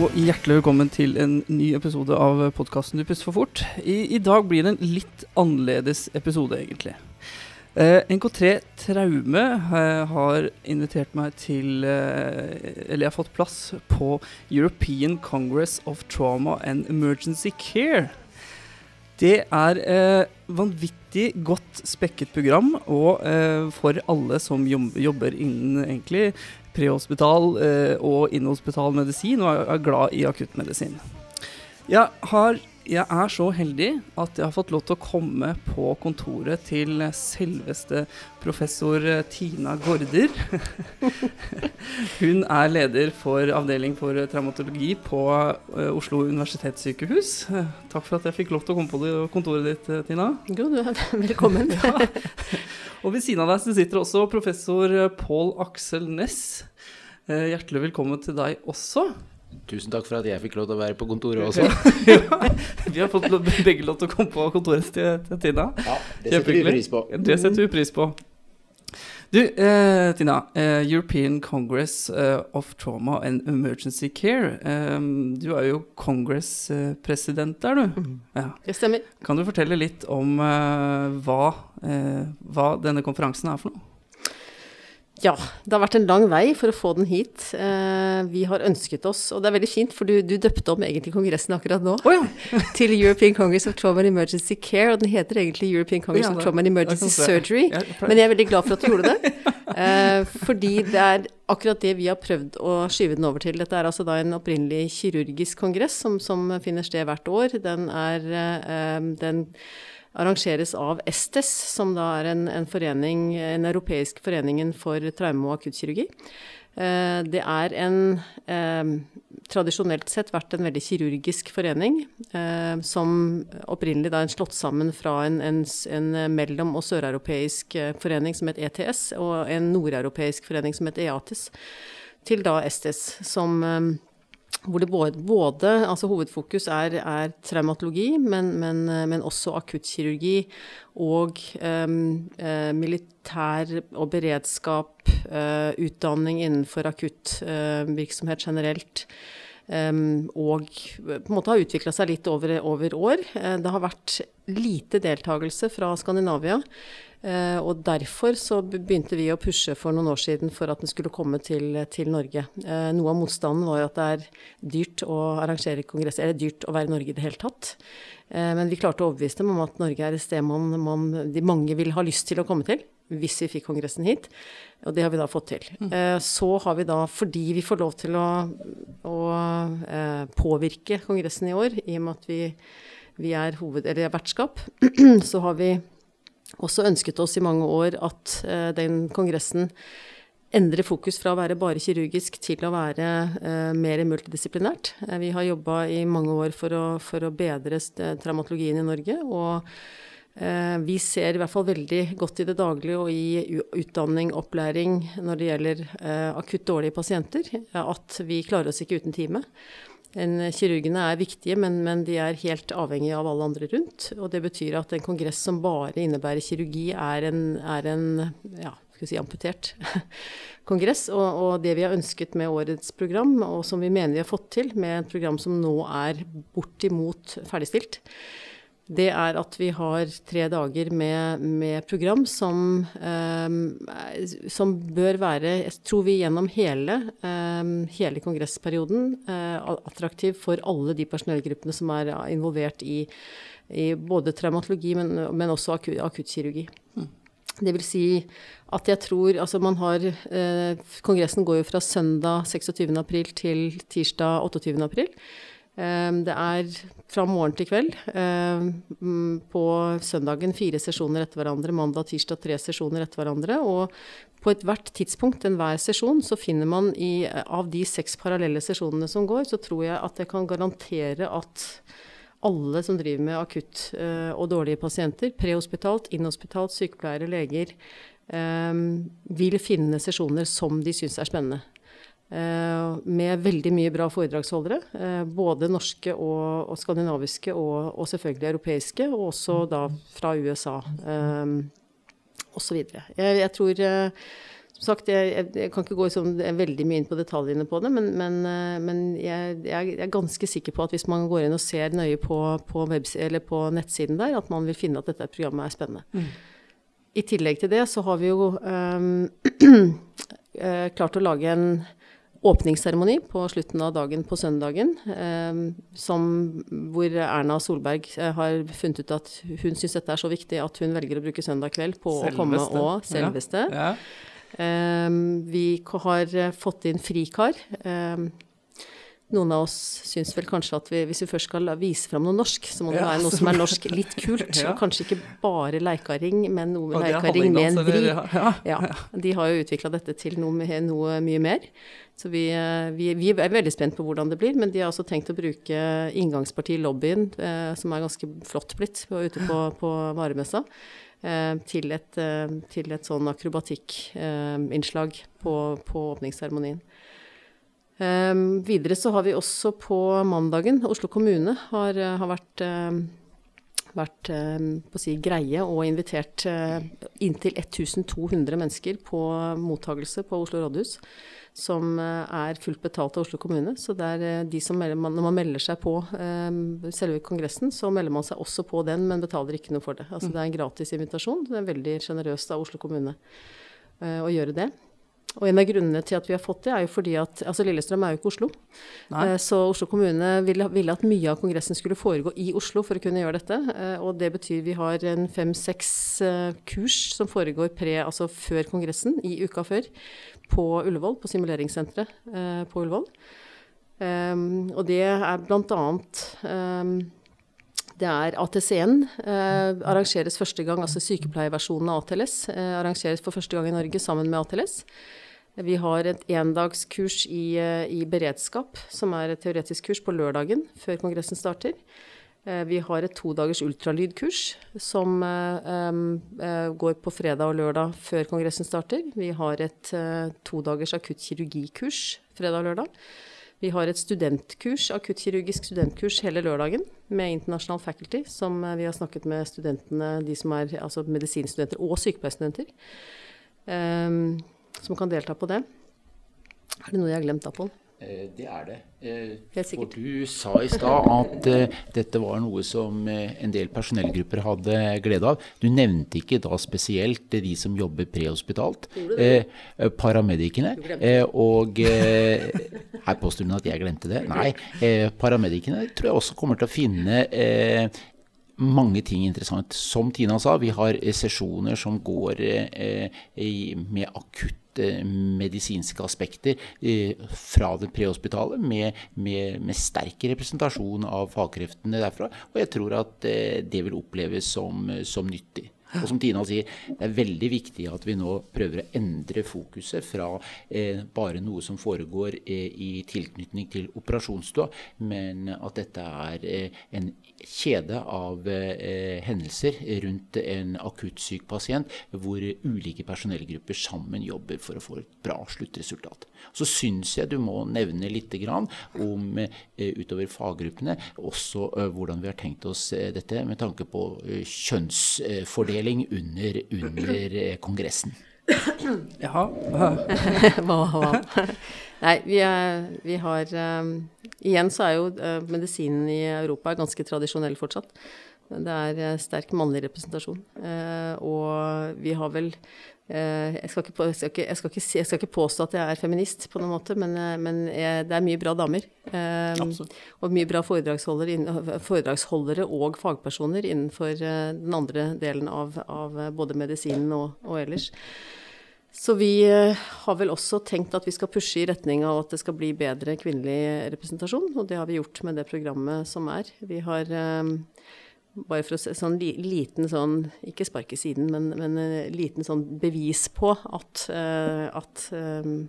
og hjertelig velkommen til en ny episode av podkasten Du puster for fort. I, I, dag blir det en litt annerledes episode, egentlig. Eh, NK3 Traume eh, har invitert meg til eh, Eller jeg har fått plass på European Congress of Trauma and Emergency Care. Det er eh, vanvittig godt spekket program, og eh, for alle som jobber innen egentlig prehospital eh, og innhospital medisin, og er, glad i akuttmedisin. Jeg, har, jeg er så heldig at jeg har fått lov til å komme på kontoret til selveste professor Tina Gaarder. Hun er leder for avdeling for traumatologi på uh, Oslo universitetssykehus. Takk for at jeg fikk lov til å komme på kontoret ditt, Tina. Jo, du er velkommen. ja. Og ved siden av deg sitter også professor Pål Aksel Næss. Eh, hjertelig velkommen til deg også. Tusen takk for at jeg fikk lov til å være på kontoret også. ja, vi har fått begge lov til å komme på kontoret til, til Tina. Ja, det setter vi pris på. Det setter vi pris på. Du, eh, Tina. Eh, European Congress uh, of Trauma and Emergency Care. Eh, du er jo Congress-president der, du. Mm. Ja. Det stemmer. Kan du fortelle litt om uh, hva, uh, hva denne konferansen er for noe? Ja, det har vært en lang vei for å få den hit. Eh, vi har ønsket oss, og det er veldig fint, for du, du døpte om egentlig kongressen akkurat nå, oh, ja. til European Congress of Trauma and Emergency Care, og den heter egentlig European Congress ja, of Trauma and Emergency Surgery, men jeg er veldig glad for at du gjorde det. Eh, fordi det er akkurat det vi har prøvd å skyve den over til. Dette er altså da en opprinnelig kirurgisk kongress som, som finner sted hvert år. Den er eh, den arrangeres av Estes, som da er en, en forening, en europeisk foreningen for traume- og akuttkirurgi. Eh, det er en eh, tradisjonelt sett vært en veldig kirurgisk forening, eh, som opprinnelig da er slått sammen fra en, en, en mellom- og søreuropeisk forening som het ETS, og en nordeuropeisk forening som het EATIS, til da Estes, som eh, hvor både, både altså hovedfokus er, er traumatologi, men, men, men, også akuttkirurgi og um, uh, militær og beredskap, uh, utdanning innenfor akuttvirksomhet uh, generelt. Um, og på en måte har utvikla seg litt over, over år. det har vært lite deltakelse fra Skandinavia. Uh, og derfor så begynte vi å pushe for noen år siden for at den skulle komme til, til Norge. Uh, noe av motstanden var jo at det er dyrt å arrangere kongresser, eller dyrt å være i Norge i det hele tatt. Uh, men vi klarte å overbevise dem om at Norge er et sted man, man, de mange vil ha lyst til å komme til. Hvis vi fikk kongressen hit. Og det har vi da fått til. Mm. Så har vi da, fordi vi får lov til å, å påvirke kongressen i år, i og med at vi, vi er, hoved, er vertskap, så har vi også ønsket oss i mange år at eh, den kongressen endrer fokus fra å være bare kirurgisk til å være eh, mer multidisiplinært. Eh, vi har jobba i mange år for å, for å bedre traumatologien i Norge. og vi ser i hvert fall veldig godt i det daglige og i utdanning, opplæring når det gjelder akutt dårlige pasienter, at vi klarer oss ikke uten time. En, kirurgene er viktige, men, men, de er helt avhengige av alle andre rundt. Og det betyr at en kongress som bare innebærer kirurgi, er en, er en ja, skal si amputert kongress. Og, og, det vi har ønsket med årets program, og som vi mener vi har fått til med et program som nå er bortimot ferdigstilt, det er at vi har tre dager med, med program som, eh, som, bør være, jeg tror vi gjennom hele, eh, hele kongressperioden, eh, attraktiv for alle de personellgruppene som er involvert i, i både traumatologi, men, men også akuttkirurgi. Mm. Det vil si at jeg tror Altså man har eh, Kongressen går jo fra søndag 26.4 til tirsdag 28.4. Ehm, det er fra morgen til kveld. Ehm, på søndagen fire sesjoner etter hverandre, mandag tirsdag tre sesjoner etter hverandre. Og på ethvert tidspunkt, enhver sesjon, så finner man i, av de seks parallelle sesjonene som går, så tror jeg at jeg kan garantere at alle som driver med akutt uh, og dårlige pasienter, prehospitalt, inhospitalt, sykepleiere, leger, um, vil finne sesjoner som de syns er spennende. Eh, med veldig mye bra foredragsholdere. Eh, både norske og, og skandinaviske og, og, selvfølgelig europeiske, og også da fra USA um, osv. Jeg, jeg tror som sagt, jeg, jeg, kan ikke gå sånn, veldig mye inn på detaljene på det, men, men, eh, men jeg, jeg, er ganske sikker på at hvis man går inn og ser nøye på, på, på nettsiden der, at man vil finne at dette programmet er spennende. Mm. I tillegg til det så har vi jo um, klart å lage en åpningsseremoni på slutten av dagen på søndagen, eh, som, hvor Erna Solberg eh, har funnet ut at hun syns dette er så viktig at hun velger å bruke søndag kveld på selveste. å komme og selveste. Ja. Ja. Eh, vi har fått inn frikar. Noen av oss syns vel kanskje at vi, hvis vi først skal vise fram noe norsk, så må det være noe som er norsk litt kult. ja. Kanskje ikke bare leikaring, men noe med leikaring med en vri. Ja. De har jo utvikla dette til noe, noe, mye mer. Så vi, eh, vi, vi, er veldig spent på hvordan det blir. Men de har også tenkt å bruke inngangspartiet Lobbyen, eh, som er ganske flott blitt ute på, på varemessa. Eh, til, et, eh, til et sånn akrobatikkinnslag på, på åpningsseremonien. Um, videre så har vi også på mandagen Oslo kommune har, eh, har vært, um, vært på å si, greie og invitert uh, inntil 1200 mennesker på mottagelse på Oslo rådhus. Som uh, er fullt betalt av Oslo kommune. Så det er uh, de som melder, når man melder seg på selve kongressen, så melder man seg også på den, men betaler ikke noe for det. Altså mm. det er en gratis invitasjon. Det er veldig sjenerøst av Oslo kommune å gjøre det. Og en av grunnene til at vi har fått det, er jo fordi at altså Lillestrøm er jo ikke Oslo. Nei. Eh, så Oslo kommune ville, ville, at mye av kongressen skulle foregå i Oslo for å kunne gjøre dette. Eh, og det betyr vi har en fem-seks eh, kurs som foregår pre, altså før kongressen, i uka før, på Ullevål, på simuleringssenteret på Ullevål. Um, og det er blant annet um, det er ATCN eh, arrangeres første gang, altså sykepleierversjonen av ATLS eh, arrangeres for første gang i Norge sammen med ATLS. Vi har et endagskurs i, eh, i beredskap, som er et teoretisk kurs på lørdagen før kongressen starter. Eh, vi har et todagers ultralydkurs som eh, går på fredag og lørdag før kongressen starter. Vi har et todagers akuttkirurgikurs fredag og lørdag. Vi har et studentkurs, akuttkirurgisk studentkurs hele lørdagen med internasjonal Faculty, som vi har snakket med studentene, de som er altså medisinstudenter og sykepleierstudenter, um, som kan delta på det. Er det noe jeg har glemt da, Pål? Eh, det er det. Eh, for du sa i stad at uh, dette var noe som en del personellgrupper hadde glede av. Du nevnte ikke da spesielt de som jobber prehospitalt. Paramedikene. og her påstår hun at jeg glemte det. Nei, paramedikene tror jeg også kommer til å finne mange ting interessant. Som Tina sa, vi har sesjoner som går med akutt Eh, medisinske aspekter eh, fra det prehospitale, med, med, med, sterk representasjon av fagkreftene derfra. Og jeg tror at eh, det vil oppleves som, som nyttig. Og som Tina sier, det er veldig viktig at vi nå prøver å endre fokuset fra eh, bare noe som foregår eh, i tilknytning til operasjonsstua, men at dette er eh, en kjede av eh, hendelser rundt en akuttsyk pasient, hvor ulike personellgrupper sammen jobber for å få et bra sluttresultat. Så syns jeg du må nevne litt om, eh, utover faggruppene, også eh, hvordan vi har tenkt oss eh, dette med tanke på eh, kjønnsfordeling under, under eh, kongressen. Jaha. hva, hva? Nei, vi, er, vi har um, Igjen så er jo uh, medisinen i Europa ganske tradisjonell fortsatt. Det er uh, sterk mannlig representasjon. Uh, og vi har vel jeg skal, ikke, jeg, skal ikke, jeg, skal ikke, jeg, skal ikke, påstå at jeg er feminist på noen måte, men, men det er mye bra damer. Um, og mye bra foredragsholdere, foredragsholdere, og fagpersoner innenfor den andre delen av, av både medisinen og, og ellers. Så vi eh, har vel også tenkt at vi skal pushe i retning av at det skal bli bedre kvinnelig representasjon, og det har vi gjort med det programmet som er. Vi har um, bare for å se sånn liten sånn, ikke spark i siden, men, men liten sånn bevis på at, uh, at um,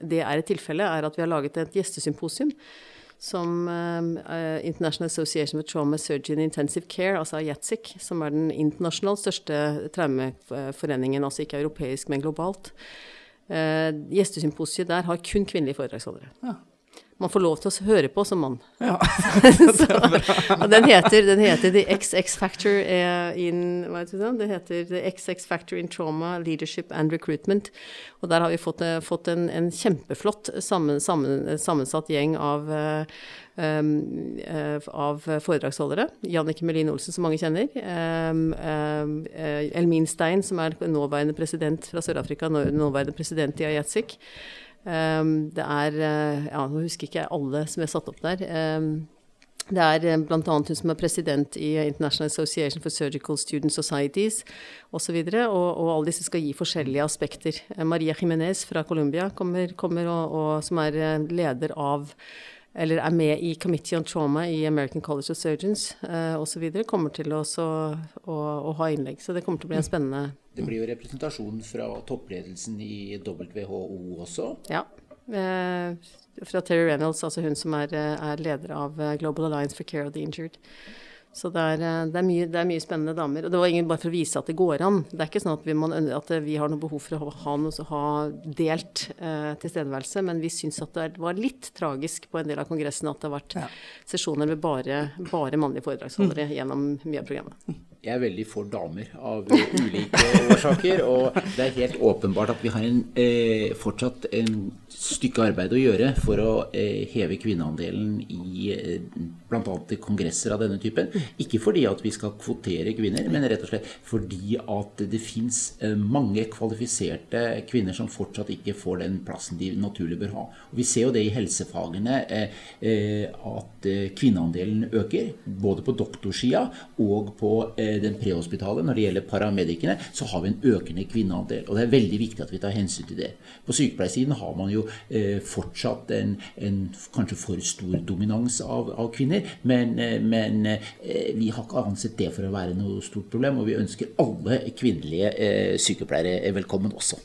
det er et tilfelle, er at vi har laget et gjestesymposium som International Association for Trauma Surgeon Intensive Care, altså IATSIC, som er den internasjonalt største traumeforeningen, altså ikke europeisk, men globalt. Gjestesymposiet der har kun kvinnelige foredragsholdere. Ja. Man får lov til å høre på som mann. Ja. så, den heter, den heter The XX Factor in hva heter det? det heter The XX Factor in Trauma, Leadership and Recruitment. Og der har vi fått, eh, fått en, en, kjempeflott sammen, sammen, sammensatt gjeng av um, av foredragsholdere. Jannike Melin Olsen, som mange kjenner. Um, um, Elmin Stein, som er nåværende president fra Sør-Afrika, nåværende president i Ayatsik. Um, det er uh, Ja, nå husker ikke jeg alle som er satt opp der. Um, det er uh, bl.a. hun som er president i International Association for Surgical Student Societies osv. Og, og, og alle disse skal gi forskjellige aspekter. Uh, Maria Jimenez fra Colombia kommer, kommer og, og, som er leder av eller er med i Committee on Trauma i American College of Surgeons uh, osv., kommer til å, å, å, ha innlegg. Så det kommer til å bli en spennende Det blir jo representasjon fra toppledelsen i WHO også? Ja. Uh, fra Terry Reynolds, altså hun som er, er leder av Global Alliance for Care of the Injured. Så det er, eh, det, er mye, det er, mye, spennende damer. Og det var ingen bare for å vise at det går an. Det er ikke sånn at vi, man, at vi har noe behov for å ha, noe, ha delt eh, tilstedeværelse, men vi syns at det var litt tragisk på en del av kongressene at det har vært ja. sesjoner med bare, bare mannlige foredragsholdere mm. gjennom mye av programmet. Jeg er veldig for damer av ulike årsaker. Og det er helt åpenbart at vi har en, eh, fortsatt en stykke arbeid å gjøre for å eh, heve kvinneandelen i eh, bl.a. kongresser av denne typen. Ikke fordi at vi skal kvotere kvinner, men rett og slett fordi at det fins eh, mange kvalifiserte kvinner som fortsatt ikke får den plassen de naturlig bør ha. Og vi ser jo det i helsefagene eh, eh, at kvinneandelen øker, både på doktorsida og på den prehospitale. Når det gjelder paramedikene, så har vi en økende kvinneandel. Og det er veldig viktig at vi tar hensyn til det. På sykepleiersiden har man jo fortsatt en, en kanskje for stor dominans av, av kvinner. Men, eh, men, eh, vi har ikke ansett det for å være noe stort problem. Og vi ønsker alle kvinnelige eh, sykepleiere velkommen også.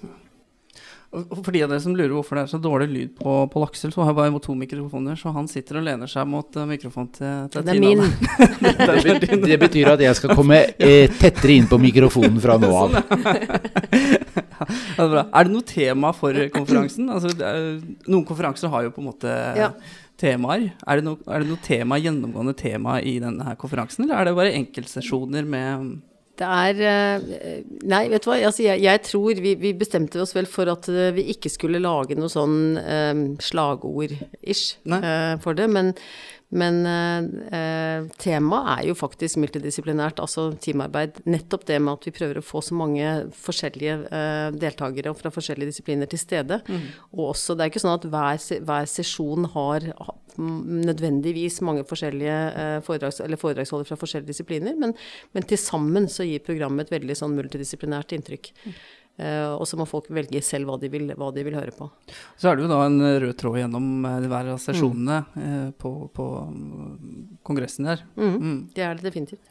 For de av dere som lurer hvorfor det er så dårlig lyd på, på Laksel, så har jeg bare to mikrofoner, så han sitter og lener seg mot mikrofonen til, til Det er min. det, det, betyr at jeg skal komme eh, tettere inn på mikrofonen fra nå av. Ja, det er, det noe tema for konferansen? Altså, er, noen konferanser har jo på en måte ja temaer. Er det, noe, er det noe tema, gjennomgående tema i denne her konferansen, eller er det bare enkeltsesjoner med det er eh, Nei, vet du hva. Altså, jeg, jeg, tror vi, vi, bestemte oss vel for at eh, vi ikke skulle lage noe sånn um, slagord-ish uh, for det. Men, men eh, temaet er jo faktisk multidisiplinært, altså teamarbeid. Nettopp det med at vi prøver å få så mange forskjellige eh, deltakere fra forskjellige disipliner til stede. Mm. Og også, det er ikke sånn at hver, hver sesjon har nødvendigvis mange forskjellige eh, foredrags, foredragsholdere fra forskjellige disipliner, men, men til sammen så gir programmet et veldig sånn multidisiplinært inntrykk. Mm. Uh, og så må folk velge selv hva de, vil, hva de, vil, høre på. Så er det jo da en rød tråd gjennom uh, hver av sesjonene mm. på, på kongressen her. Mm. Mm. Det er det definitivt.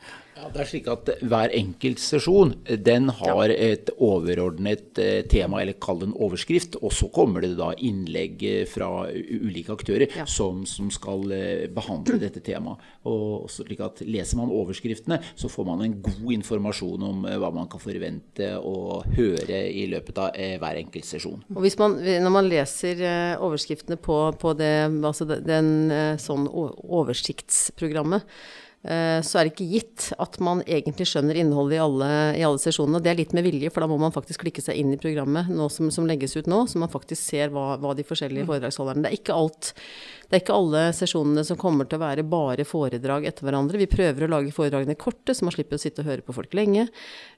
Ja, det er slik at Hver enkelt sesjon den har et overordnet eh, tema, eller kall det en overskrift. Og så kommer det da innlegg eh, fra ulike aktører ja. som, som, skal eh, behandle dette temaet. Og slik at Leser man overskriftene, så får man en god informasjon om hva man kan forvente å høre i løpet av hver enkelt sesjon. Og hvis man, Når man leser overskriftene på, på det, altså den sånn oversiktsprogrammet, Eh, så er det ikke gitt at man egentlig skjønner innholdet i alle, i alle sesjonene. Det er litt med vilje, for da må man faktisk klikke seg inn i programmet som, som, legges ut nå, så man faktisk ser hva, hva de forskjellige mm. foredragsholderne Det er ikke alt. Det er ikke alle sesjonene som kommer til å være bare foredrag etter hverandre. Vi prøver å lage foredragene korte, så man slipper å sitte og høre på folk lenge.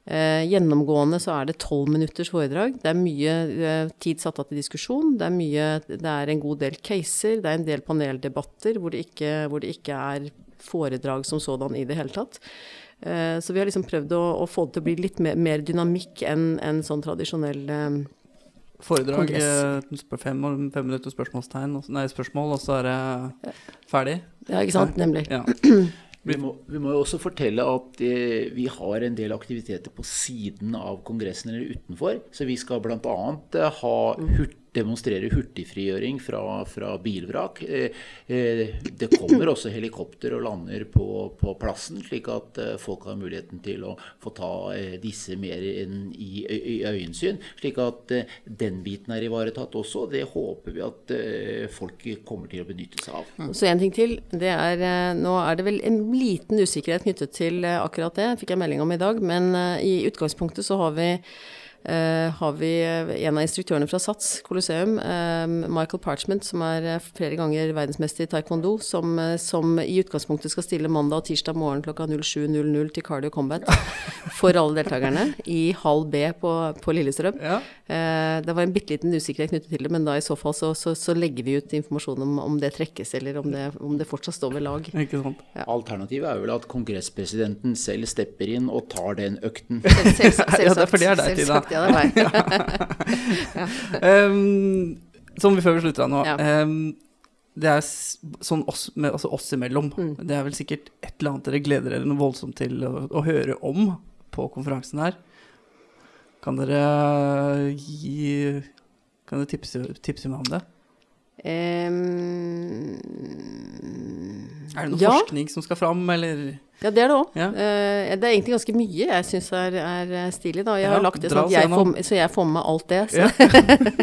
Eh, gjennomgående så er det tolv minutters foredrag. Det er mye eh, tid satt av til diskusjon. Det er, mye, det er en god del caser. Det er en del paneldebatter hvor det ikke, hvor det ikke er foredrag som sådan i det hele tatt. Eh, så vi har liksom prøvd å, å, få det til å bli litt mer, mer dynamikk enn en sånn tradisjonell eh, Foredrag, eh, fem, fem minutter spørsmålstegn, nei, spørsmål, og så er det ferdig? Ja, ikke sant. Nemlig. Ja. Vi må, vi må, jo også fortelle at eh, vi har en del aktiviteter på siden av kongressen eller utenfor. Så vi skal bl.a. ha hurt demonstrere hurtigfrigjøring fra, fra bilvrak. Eh, eh, det kommer også helikopter og lander på, på, plassen, slik at eh, folk har muligheten til å få ta disse mer enn i, i øyensyn. Slik at den biten er ivaretatt også. Det håper vi at folk kommer til å benytte seg av. Så en ting til. Det er, nå er det vel en liten usikkerhet knyttet til akkurat det, fikk jeg melding om i dag. Men i utgangspunktet så har vi har vi eh, en av instruktørene fra SATS Colosseum, uh, Michael Parchment, som er flere ganger verdensmester i taekwondo, som, som, i utgangspunktet skal stille mandag og tirsdag morgen klokka 07.00 til Cardio Combat for alle deltakerne i halv B på, på Lillestrøm. Ja. det var en bitte liten usikkerhet knyttet til det, men da i så fall så, så, så legger vi ut informasjon om, om det trekkes, eller om det, om det, fortsatt står ved lag. Ja. Alternativet er vel at kongresspresidenten selv stepper inn og tar den økten. Selv, selv, selvsagt. ja, det er for det er deg, Tina ja, det var jeg. um, som vi før vi slutter av nå. Ja. Um, det er sånn oss, med, altså oss imellom. Mm. Det er vel sikkert et eller annet dere gleder dere noe voldsomt til å, å høre om på konferansen her. Kan dere gi Kan dere tipse, tipse meg om det? Um, er det noe ja. forskning som skal fram, eller? Ja, det er det òg. Ja. Uh, det er egentlig ganske mye jeg syns er, er, stilig, da. Jeg ja, har lagt det sånn at jeg får, så jeg får med alt det. Ja.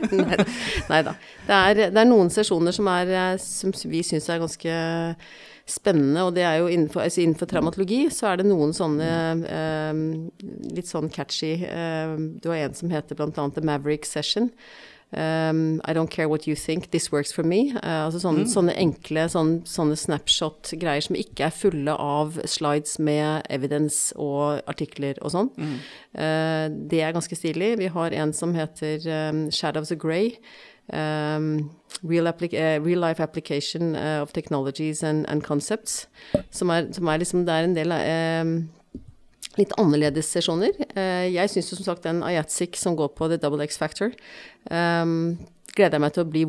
nei, da. Det er, det er, noen sesjoner som, er, eh, som vi syns er ganske spennende, og det er jo innenfor, altså innenfor traumatologi så er det noen sånne uh, litt sånn catchy uh, Du har en som heter annet The Maverick Session. Um, I don't care what you think, this works for me. Uh, altså sånne, mm. sånne enkle sånne, sånne snapshot-greier som ikke er fulle av slides med evidence og artikler og sånn. Mm. Uh, det er ganske stilig. Vi har en som heter um, Shadows of Grey. Um, real, uh, real, life application of technologies and, and concepts. Som er, som er, liksom Det er en del av litt annerledes sesjoner. Uh, jeg syns som sagt den Ayatzik som går på The Double X Factor, um, gleder jeg meg til å bli,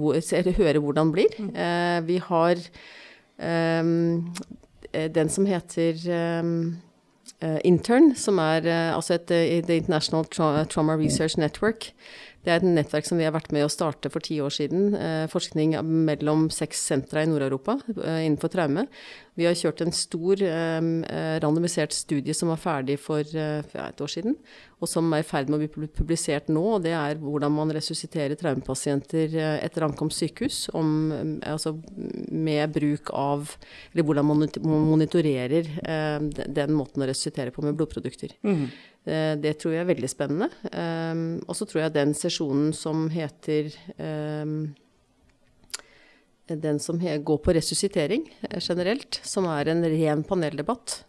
høre hvordan den blir. Uh, vi har um, den som heter um, Intern, som er altså et The International Tra Trauma Research Network. Det er et nettverk som vi har vært med å starte for ti år siden. Eh, forskning mellom seks sentra i Nord-Europa eh, innenfor traume. Vi har kjørt en stor eh, randomisert studie som var ferdig for et år siden, og som er i ferd med å bli publisert nå. og Det er hvordan man resusciterer traumepasienter etter ankomst sykehus. Om, altså med bruk av Eller hvordan man monitorerer den måten å resuscitere på med blodprodukter. Mm. Eh, det tror jeg er veldig spennende. Um, og så tror jeg den sesjonen som heter um, Den som går på resuscitering eh, generelt, som er en ren paneldebatt.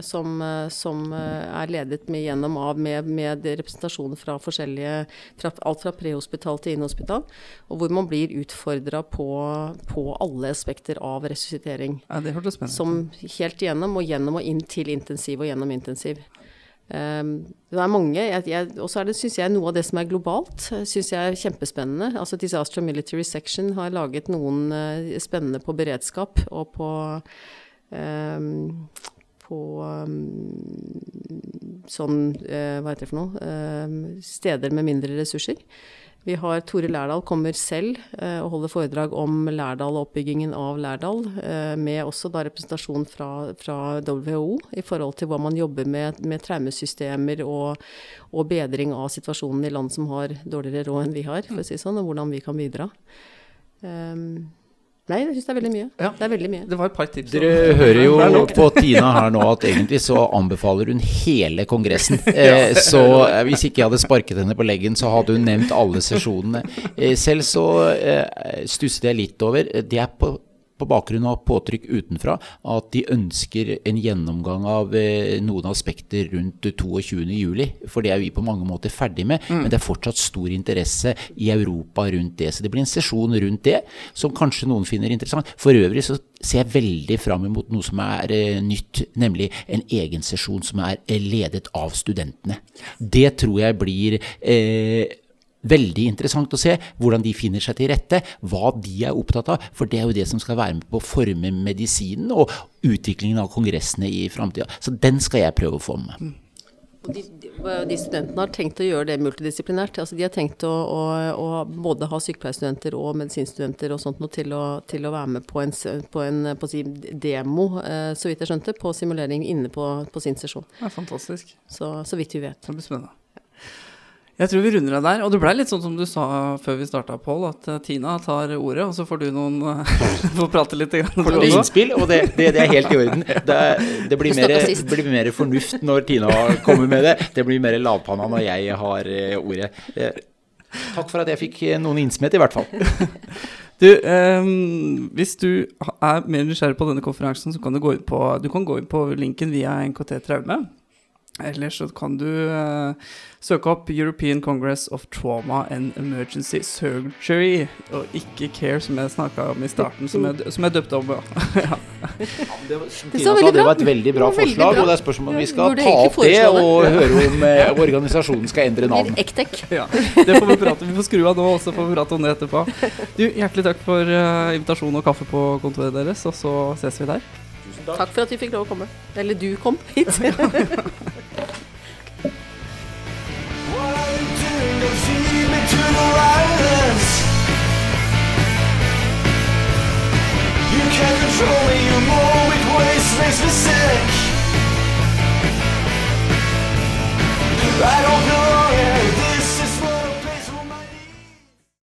Som, som er ledet med, gjennom av med, med representasjon fra forskjellige fra, Alt fra prehospital til innhospital. Og hvor man blir utfordra på, på, alle aspekter av resuscitering. Ja, det hørtes spennende Som helt igjennom, og gjennom og inn til intensiv og gjennom intensiv. Um, det er mange. Og så syns jeg noe av det som er globalt, synes jeg er kjempespennende. Altså Disaster Military Section har laget noen uh, spennende på beredskap og på um, på um, sånn uh, Hva heter det for noe? steder med mindre ressurser. Vi har Tore Lærdal kommer selv eh, og holder foredrag om Lærdal og oppbyggingen av Lærdal, eh, med også da representasjon fra, fra, WHO i forhold til hva man jobber med, med traumesystemer og, og, bedring av situasjonen i land som har dårligere råd enn vi har, for å si sånn, og hvordan vi kan bidra. Um, Nei, jeg syns det er veldig mye. Ja. Det er veldig mye. Det var et par tips. Dere hører jo på Tina her nå at egentlig så anbefaler hun hele kongressen. Eh, så eh, hvis ikke jeg hadde sparket henne på leggen, så hadde hun nevnt alle sesjonene. Eh, selv så eh, stusset jeg litt over Det er på på bakgrunn av påtrykk utenfra at de ønsker en gjennomgang av eh, noen aspekter rundt 22.07. For det er vi på mange måter ferdig med, mm. men det er fortsatt stor interesse i Europa rundt det. Så det blir en sesjon rundt det som kanskje noen finner interessant. For øvrig så ser jeg veldig fram mot noe som er eh, nytt, nemlig en egen sesjon som er eh, ledet av studentene. Det tror jeg blir eh, veldig interessant å se hvordan de finner seg til rette, hva de er opptatt av. For det er jo det som skal være med på å forme medisinen og utviklingen av kongressene i framtida. Så den skal jeg prøve å få med. Og de, de, studentene har tenkt å gjøre det multidisiplinært. Altså de har tenkt å, å, å både ha sykepleierstudenter og medisinstudenter og sånt noe til å, til å være med på en, på en på si, demo, eh, så vidt jeg skjønte, på simulering inne på, på sin sesjon. Det er fantastisk. Så, så vidt vi vet. Det blir spennende. Jeg tror vi runder av der. Og det blei litt sånn som du sa før vi starta, Pål, at uh, Tina tar ordet, og så får du noen uh, Får prate litt. Får noen innspill, og det, det, det, er helt i orden. Det, det blir, mer, blir, mer, fornuft når Tina kommer med det. Det blir mer lavpanna når jeg har uh, ordet. takk for at jeg fikk noen innsmett, i hvert fall. Du, um, hvis du er mer nysgjerrig på denne konferansen, så kan du gå inn på, du kan gå inn på linken via NKT Traume. Eller så kan du uh, søke opp European Congress of Trauma and Emergency Surgery, og ikke CARE, som jeg snakka om i starten, som jeg, som jeg døpte om. ja. det, var, det, sa, det var et veldig bra forslag, bra. og det er spørsmål om vi skal ta opp det og høre om eh, organisasjonen skal endre navn. Ja, det får vi prate Vi får skru av nå, og så får vi prate om det etterpå. Du, Hjertelig takk for uh, invitasjon og kaffe på kontoret deres, og så ses vi der. Takk for at vi fikk lov å komme. Eller du kom hit. Controlling your mold with waste makes me sick. I don't